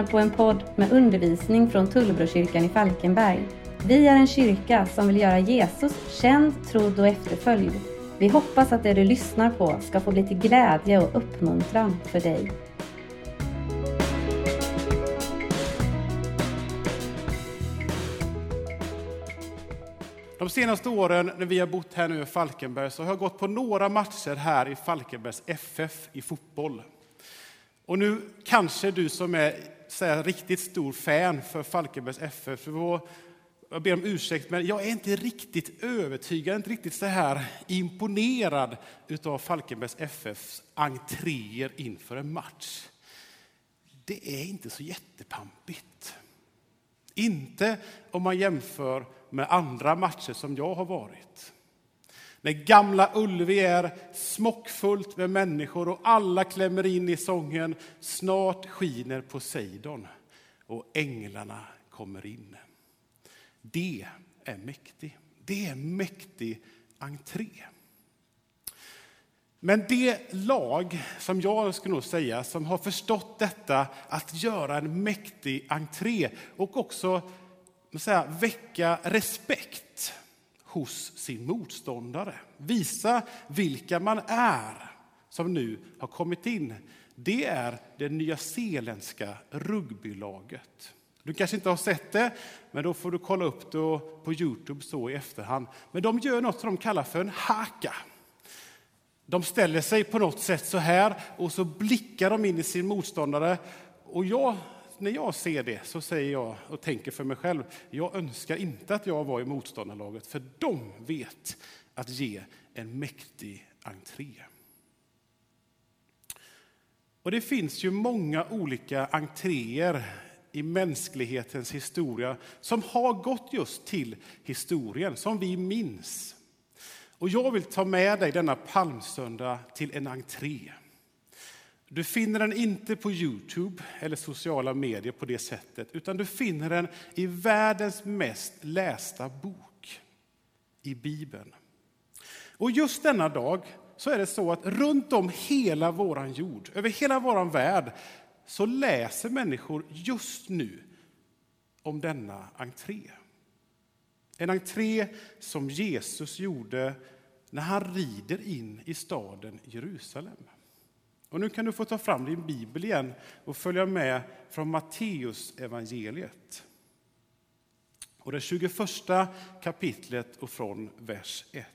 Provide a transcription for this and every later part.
Lyssnar på en podd med undervisning från Tullbrokyrkan i Falkenberg. Vi är en kyrka som vill göra Jesus känd, trodd och efterföljd. Vi hoppas att det du lyssnar på ska få bli till glädje och uppmuntran för dig. De senaste åren när vi har bott här nu i Falkenberg så har jag gått på några matcher här i Falkenbergs FF i fotboll. Och nu kanske du som är säga riktigt stor fan för Falkenbergs FF, för jag ber om ursäkt, men jag är inte riktigt övertygad, inte riktigt så här imponerad av Falkenbergs FFs entréer inför en match. Det är inte så jättepampigt. Inte om man jämför med andra matcher som jag har varit. När Gamla Ullevi är smockfullt med människor och alla klämmer in i sången Snart skiner Poseidon och änglarna kommer in. Det är mäktig. Det är mäktig entré. Men det lag som jag skulle nog säga som har förstått detta att göra en mäktig entré och också säga, väcka respekt hos sin motståndare. Visa vilka man är som nu har kommit in. Det är det nyzeeländska rugbylaget. Du kanske inte har sett det, men då får du kolla upp det på Youtube så i efterhand. Men de gör något som de kallar för en haka. De ställer sig på något sätt så här och så blickar de in i sin motståndare. Och jag när jag ser det så säger jag och tänker för mig själv, jag önskar inte att jag var i motståndarlaget, för de vet att ge en mäktig entré. Och det finns ju många olika entréer i mänsklighetens historia som har gått just till historien, som vi minns. Och jag vill ta med dig denna palmsöndag till en entré. Du finner den inte på Youtube eller sociala medier på det sättet, utan du finner den i världens mest lästa bok, i Bibeln. Och just denna dag så är det så att runt om hela vår jord, över hela vår värld, så läser människor just nu om denna entré. En entré som Jesus gjorde när han rider in i staden Jerusalem. Och nu kan du få ta fram din bibel igen och följa med från Matteus evangeliet. Och det 21 kapitlet och från vers 1.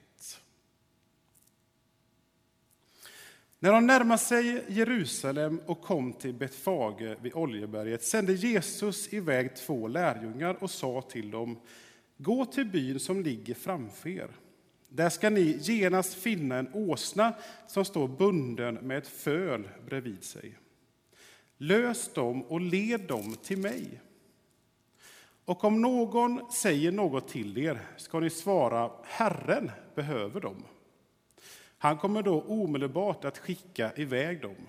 När de närmade sig Jerusalem och kom till Betfage vid Oljeberget sände Jesus iväg två lärjungar och sa till dem Gå till byn som ligger framför er. Där ska ni genast finna en åsna som står bunden med ett föl bredvid sig. Lös dem och led dem till mig. Och om någon säger något till er ska ni svara Herren behöver dem. Han kommer då omedelbart att skicka iväg dem.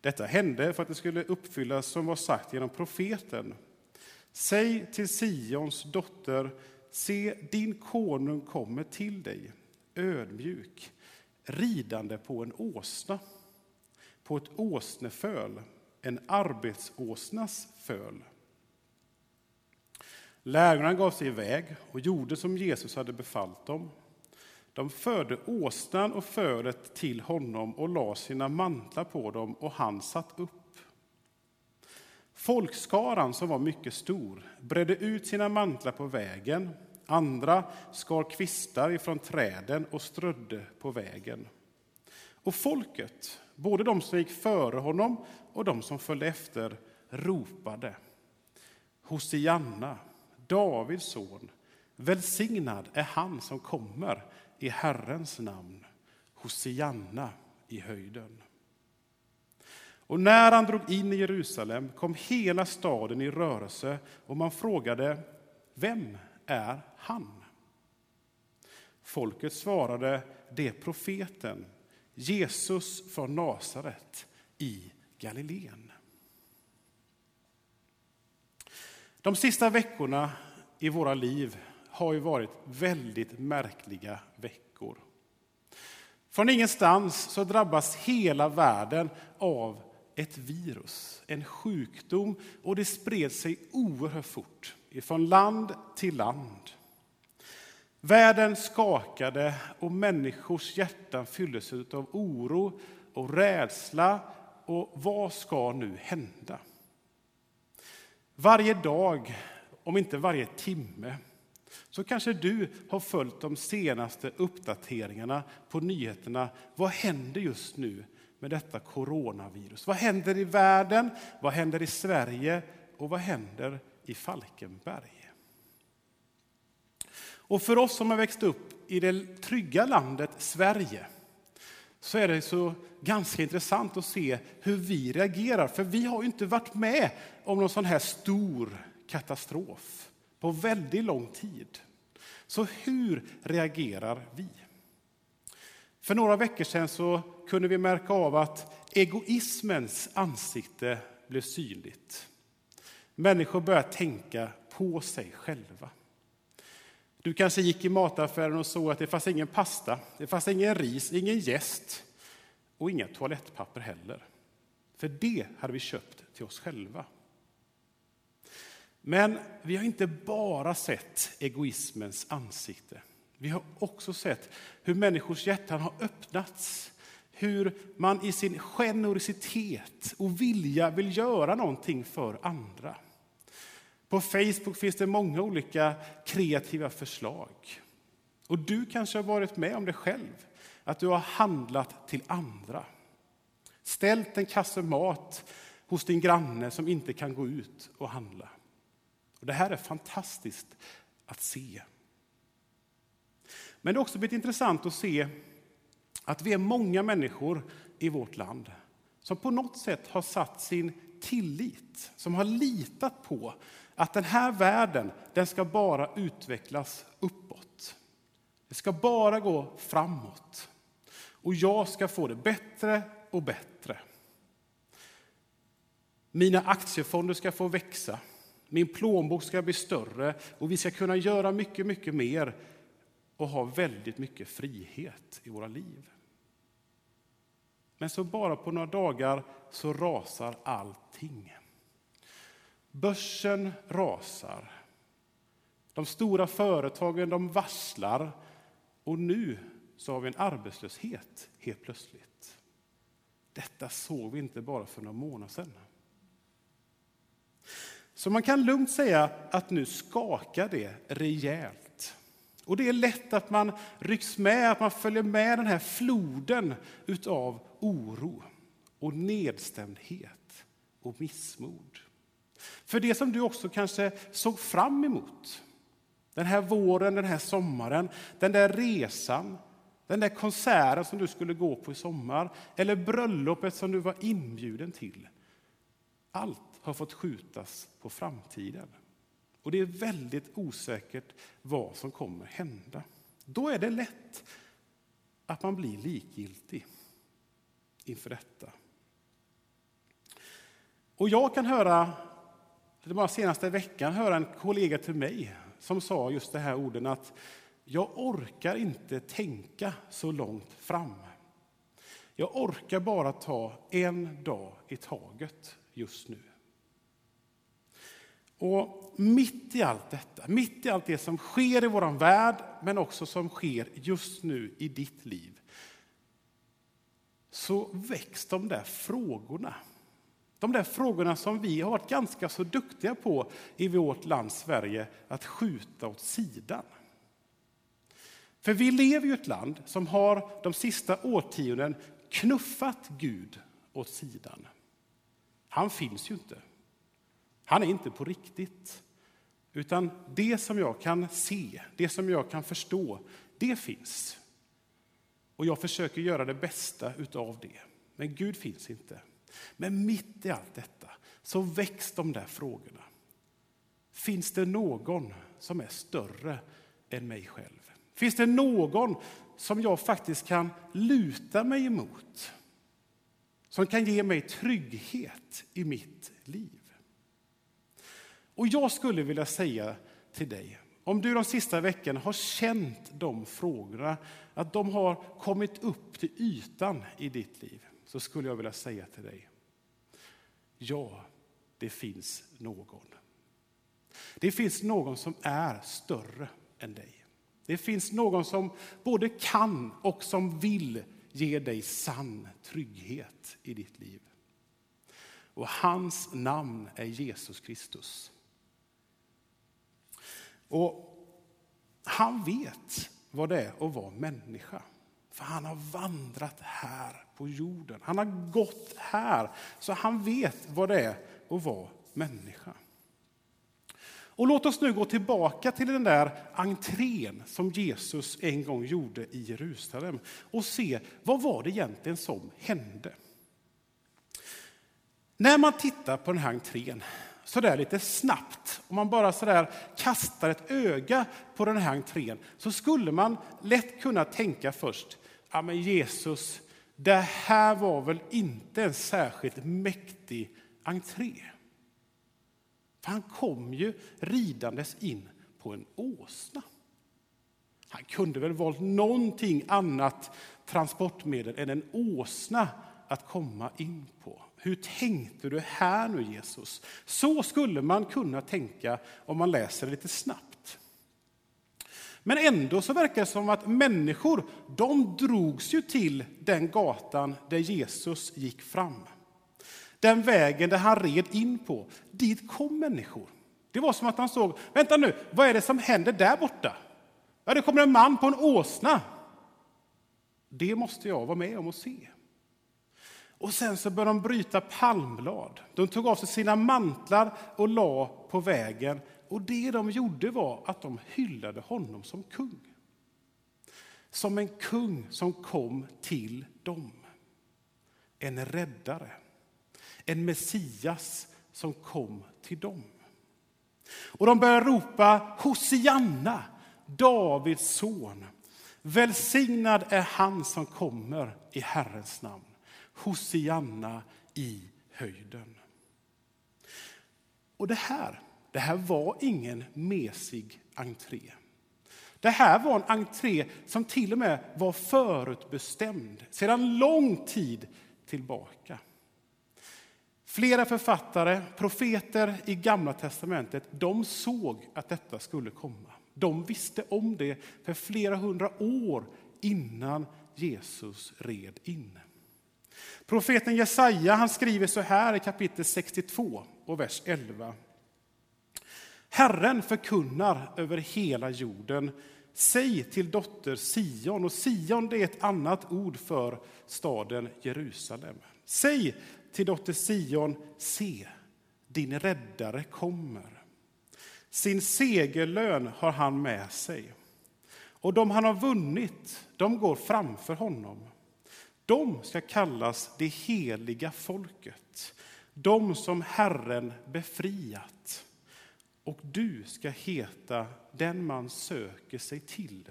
Detta hände för att det skulle uppfyllas som var sagt genom profeten. Säg till Sions dotter Se, din konung kommer till dig, ödmjuk, ridande på en åsna, på ett åsneföl, en arbetsåsnas föl. Lärjungarna gav sig iväg och gjorde som Jesus hade befallt dem. De förde åsnan och fölet till honom och la sina mantlar på dem, och han satt upp. Folkskaran, som var mycket stor, bredde ut sina mantlar på vägen. Andra skar kvistar ifrån träden och strödde på vägen. Och folket, både de som gick före honom och de som följde efter, ropade. Hosianna, Davids son, välsignad är han som kommer i Herrens namn. Hosianna i höjden. Och när han drog in i Jerusalem kom hela staden i rörelse och man frågade, vem är han? Folket svarade, det är profeten Jesus från Nasaret i Galileen. De sista veckorna i våra liv har ju varit väldigt märkliga veckor. Från ingenstans så drabbas hela världen av ett virus, en sjukdom och det spred sig oerhört fort ifrån land till land. Världen skakade och människors hjärtan fylldes av oro och rädsla. Och vad ska nu hända? Varje dag, om inte varje timme, så kanske du har följt de senaste uppdateringarna på nyheterna. Vad händer just nu med detta coronavirus? Vad händer i världen? Vad händer i Sverige? Och vad händer i Falkenberg? Och för oss som har växt upp i det trygga landet Sverige så är det så ganska intressant att se hur vi reagerar. För vi har ju inte varit med om någon sån här stor katastrof på väldigt lång tid. Så hur reagerar vi? För några veckor sedan så kunde vi märka av att egoismens ansikte blev synligt. Människor börjar tänka på sig själva. Du kanske gick i mataffären och såg att det fanns ingen pasta, det fanns ingen ris, ingen gäst och inga toalettpapper heller. För det hade vi köpt till oss själva. Men vi har inte bara sett egoismens ansikte. Vi har också sett hur människors hjärtan har öppnats. Hur man i sin generositet och vilja vill göra någonting för andra. På Facebook finns det många olika kreativa förslag. Och du kanske har varit med om det själv, att du har handlat till andra. Ställt en kasse mat hos din granne som inte kan gå ut och handla. Och det här är fantastiskt att se. Men det har också blivit intressant att se att vi är många människor i vårt land som på något sätt har satt sin tillit, som har litat på att den här världen, den ska bara utvecklas uppåt. Det ska bara gå framåt. Och jag ska få det bättre och bättre. Mina aktiefonder ska få växa. Min plånbok ska bli större och vi ska kunna göra mycket, mycket mer och ha väldigt mycket frihet i våra liv. Men så bara på några dagar så rasar allting. Börsen rasar. De stora företagen de varslar och nu så har vi en arbetslöshet helt plötsligt. Detta såg vi inte bara för några månader sedan. Så man kan lugnt säga att nu skakar det rejält. Och det är lätt att man rycks med, att man följer med den här floden utav oro och nedstämdhet och missmod. För det som du också kanske såg fram emot, den här våren, den här sommaren, den där resan, den där konserten som du skulle gå på i sommar, eller bröllopet som du var inbjuden till. Allt har fått skjutas på framtiden. Och det är väldigt osäkert vad som kommer hända. Då är det lätt att man blir likgiltig inför detta. Och jag kan höra det bara senaste veckan höra en kollega till mig som sa just det här orden att jag orkar inte tänka så långt fram. Jag orkar bara ta en dag i taget just nu. Och mitt i allt detta, mitt i allt det som sker i vår värld, men också som sker just nu i ditt liv, så väcks de där frågorna de där frågorna som vi har varit ganska så duktiga på i vårt land Sverige att skjuta åt sidan. För vi lever i ett land som har de sista årtionden knuffat Gud åt sidan. Han finns ju inte. Han är inte på riktigt. Utan det som jag kan se, det som jag kan förstå, det finns. Och jag försöker göra det bästa utav det. Men Gud finns inte. Men mitt i allt detta så väcks de där frågorna. Finns det någon som är större än mig själv? Finns det någon som jag faktiskt kan luta mig emot? Som kan ge mig trygghet i mitt liv? Och jag skulle vilja säga till dig, om du de sista veckorna har känt de frågorna, att de har kommit upp till ytan i ditt liv så skulle jag vilja säga till dig, Ja, det finns någon. Det finns någon som är större än dig. Det finns någon som både kan och som vill ge dig sann trygghet i ditt liv. Och hans namn är Jesus Kristus. Och han vet vad det är att vara människa. För han har vandrat här på jorden. Han har gått här, så han vet vad det är att vara människa. Och låt oss nu gå tillbaka till den där entrén som Jesus en gång gjorde i Jerusalem och se vad var det egentligen som hände. När man tittar på den här entrén så där lite snabbt, om man bara så där kastar ett öga på den här entrén, så skulle man lätt kunna tänka först, ja men Jesus, det här var väl inte en särskilt mäktig entré. För han kom ju ridandes in på en åsna. Han kunde väl valt någonting annat transportmedel än en åsna att komma in på. Hur tänkte du här nu Jesus? Så skulle man kunna tänka om man läser lite snabbt. Men ändå så verkar det som att människor, de drogs ju till den gatan där Jesus gick fram. Den vägen där han red in på, dit kom människor. Det var som att han såg, vänta nu, vad är det som händer där borta? Ja, det kommer en man på en åsna. Det måste jag vara med om och se. Och sen så började de bryta palmblad. De tog av sig sina mantlar och la på vägen. Och det de gjorde var att de hyllade honom som kung. Som en kung som kom till dem. En räddare. En Messias som kom till dem. Och de började ropa Hosianna, Davids son. Välsignad är han som kommer i Herrens namn. Hosianna i höjden. Och det här, det här var ingen mesig entré. Det här var en entré som till och med var förutbestämd sedan lång tid tillbaka. Flera författare, profeter i Gamla testamentet, de såg att detta skulle komma. De visste om det för flera hundra år innan Jesus red in. Profeten Jesaja han skriver så här i kapitel 62 och vers 11. Herren förkunnar över hela jorden. Säg till dotter Sion, och Sion det är ett annat ord för staden Jerusalem. Säg till dotter Sion, se, din räddare kommer. Sin segerlön har han med sig. Och de han har vunnit, de går framför honom. De ska kallas det heliga folket, de som Herren befriat. Och du ska heta den man söker sig till,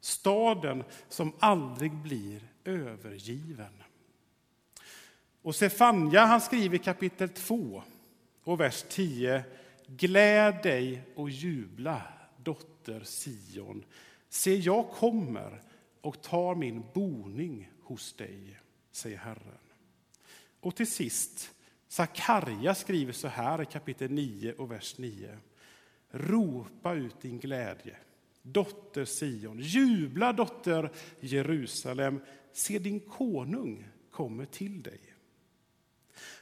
staden som aldrig blir övergiven. Och Sefania han skriver i kapitel 2 och vers 10. Gläd dig och jubla, dotter Sion. Se, jag kommer och tar min boning hos dig, säger Herren. Och till sist, Sakarja skriver så här i kapitel 9 och vers 9. Ropa ut din glädje, dotter Sion. Jubla, dotter Jerusalem. Se, din konung kommer till dig.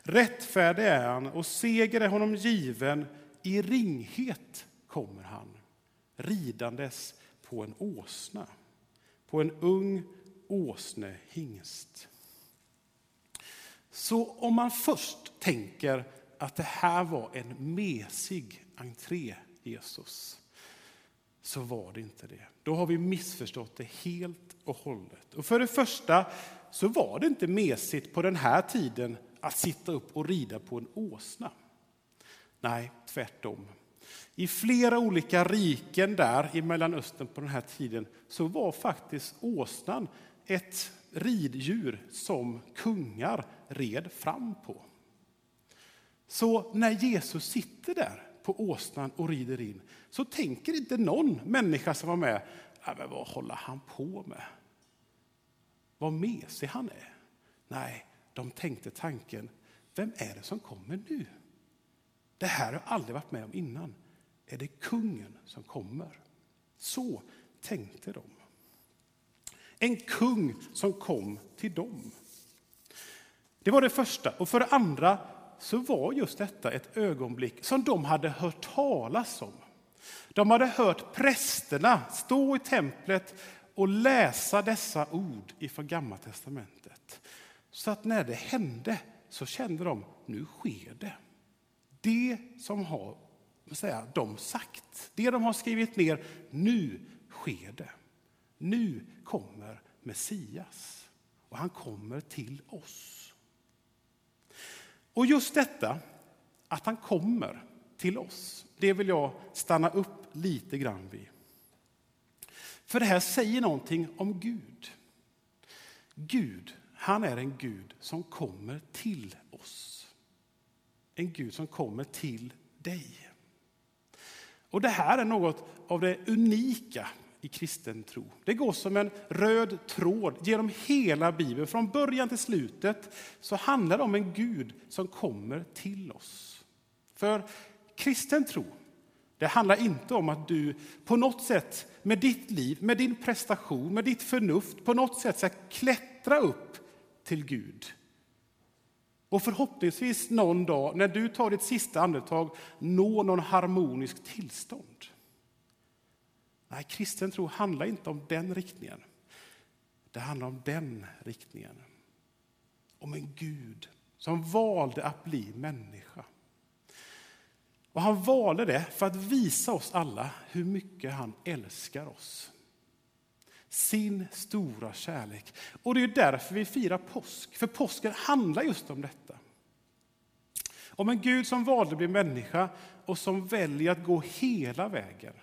Rättfärdig är han och seger är honom given. I ringhet kommer han, ridandes på en åsna, på en ung åsnehingst. Så om man först tänker att det här var en mesig entré, Jesus, så var det inte det. Då har vi missförstått det helt och hållet. Och för det första så var det inte mesigt på den här tiden att sitta upp och rida på en åsna. Nej, tvärtom. I flera olika riken där i Mellanöstern på den här tiden så var faktiskt åsnan ett riddjur som kungar red fram på. Så när Jesus sitter där på åsnan och rider in så tänker inte någon människa som var med, äh, men vad håller han på med? Vad mesig han är. Nej, de tänkte tanken, vem är det som kommer nu? Det här har jag aldrig varit med om innan. Är det kungen som kommer? Så tänkte de. En kung som kom till dem. Det var det första. Och för det andra så var just detta ett ögonblick som de hade hört talas om. De hade hört prästerna stå i templet och läsa dessa ord ifrån Gamla testamentet. Så att när det hände så kände de, nu sker det. Det som har säga, de sagt, det de har skrivit ner, nu sker det. Nu kommer Messias och han kommer till oss. Och just detta, att han kommer till oss, det vill jag stanna upp lite grann vid. För det här säger någonting om Gud. Gud, han är en Gud som kommer till oss. En Gud som kommer till dig. Och det här är något av det unika i kristen tro. Det går som en röd tråd genom hela Bibeln. Från början till slutet så handlar det om en Gud som kommer till oss. För kristen tro, det handlar inte om att du på något sätt med ditt liv, med din prestation, med ditt förnuft på något sätt ska klättra upp till Gud. Och förhoppningsvis någon dag när du tar ditt sista andetag nå någon harmonisk tillstånd. Nej, kristen tro handlar inte om den riktningen. Det handlar om den riktningen. Om en Gud som valde att bli människa. Och han valde det för att visa oss alla hur mycket han älskar oss. Sin stora kärlek. Och det är därför vi firar påsk. För påsken handlar just om detta. Om en Gud som valde att bli människa och som väljer att gå hela vägen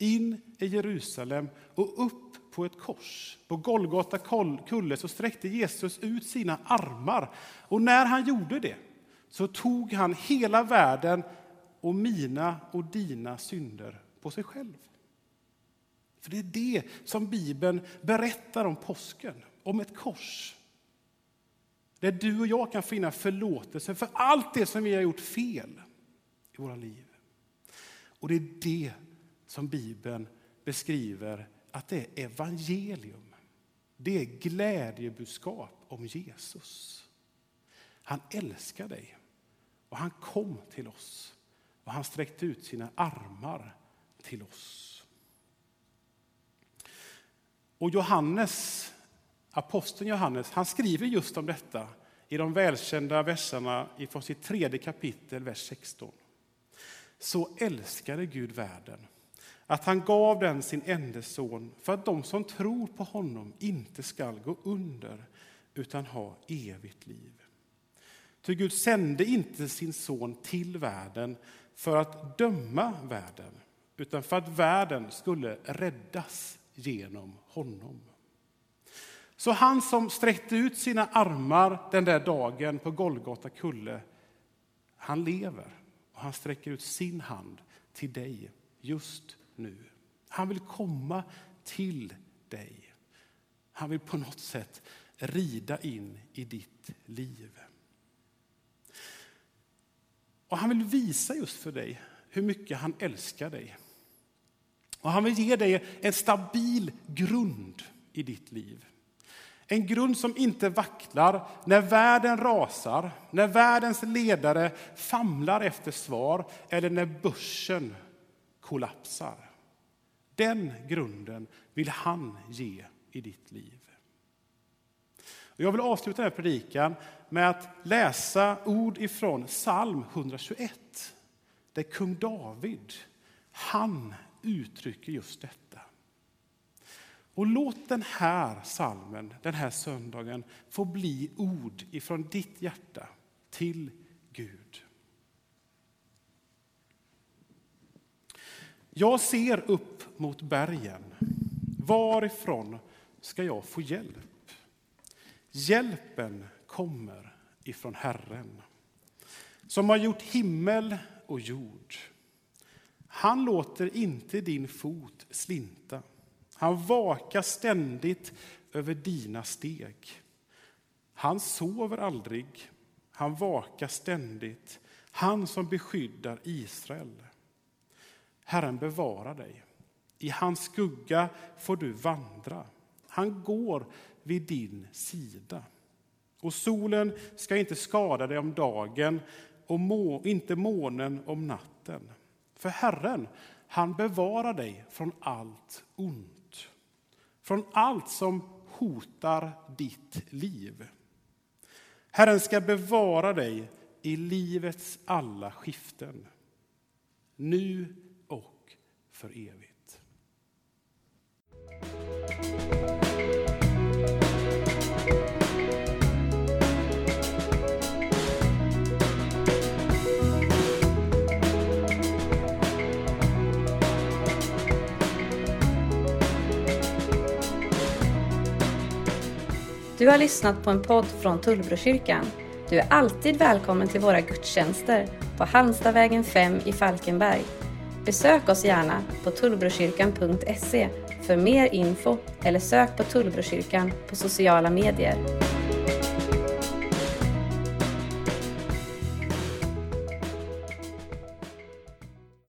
in i Jerusalem och upp på ett kors. På Golgata kulle så sträckte Jesus ut sina armar. Och när han gjorde det så tog han hela världen och mina och dina synder på sig själv. För det är det som Bibeln berättar om påsken, om ett kors. Där du och jag kan finna förlåtelse för allt det som vi har gjort fel i våra liv. Och det är det som Bibeln beskriver att det är evangelium. Det är glädjebudskap om Jesus. Han älskar dig och han kom till oss och han sträckte ut sina armar till oss. Och Johannes, aposteln Johannes, han skriver just om detta i de välkända verserna från sitt tredje kapitel, vers 16. Så älskade Gud världen att han gav den sin enda son för att de som tror på honom inte skall gå under utan ha evigt liv. Ty Gud sände inte sin son till världen för att döma världen utan för att världen skulle räddas genom honom. Så han som sträckte ut sina armar den där dagen på Golgata kulle, han lever och han sträcker ut sin hand till dig just nu. Han vill komma till dig. Han vill på något sätt rida in i ditt liv. Och han vill visa just för dig hur mycket han älskar dig. Och han vill ge dig en stabil grund i ditt liv. En grund som inte vacklar när världen rasar, när världens ledare famlar efter svar eller när börsen kollapsar. Den grunden vill han ge i ditt liv. Jag vill avsluta den här predikan med att läsa ord ifrån psalm 121. Där kung David, han uttrycker just detta. Och låt den här salmen, den här söndagen, få bli ord ifrån ditt hjärta till Gud. Jag ser upp mot bergen. Varifrån ska jag få hjälp? Hjälpen kommer ifrån Herren som har gjort himmel och jord. Han låter inte din fot slinta. Han vakar ständigt över dina steg. Han sover aldrig. Han vakar ständigt, han som beskyddar Israel. Herren bevarar dig. I hans skugga får du vandra. Han går vid din sida. Och solen ska inte skada dig om dagen och må, inte månen om natten. För Herren, han bevarar dig från allt ont. Från allt som hotar ditt liv. Herren ska bevara dig i livets alla skiften. Nu för evigt. Du har lyssnat på en podd från Tullbrokyrkan. Du är alltid välkommen till våra gudstjänster på Halmstadvägen 5 i Falkenberg. Besök oss gärna på tullbrokyrkan.se för mer info eller sök på Tullbrokyrkan på sociala medier.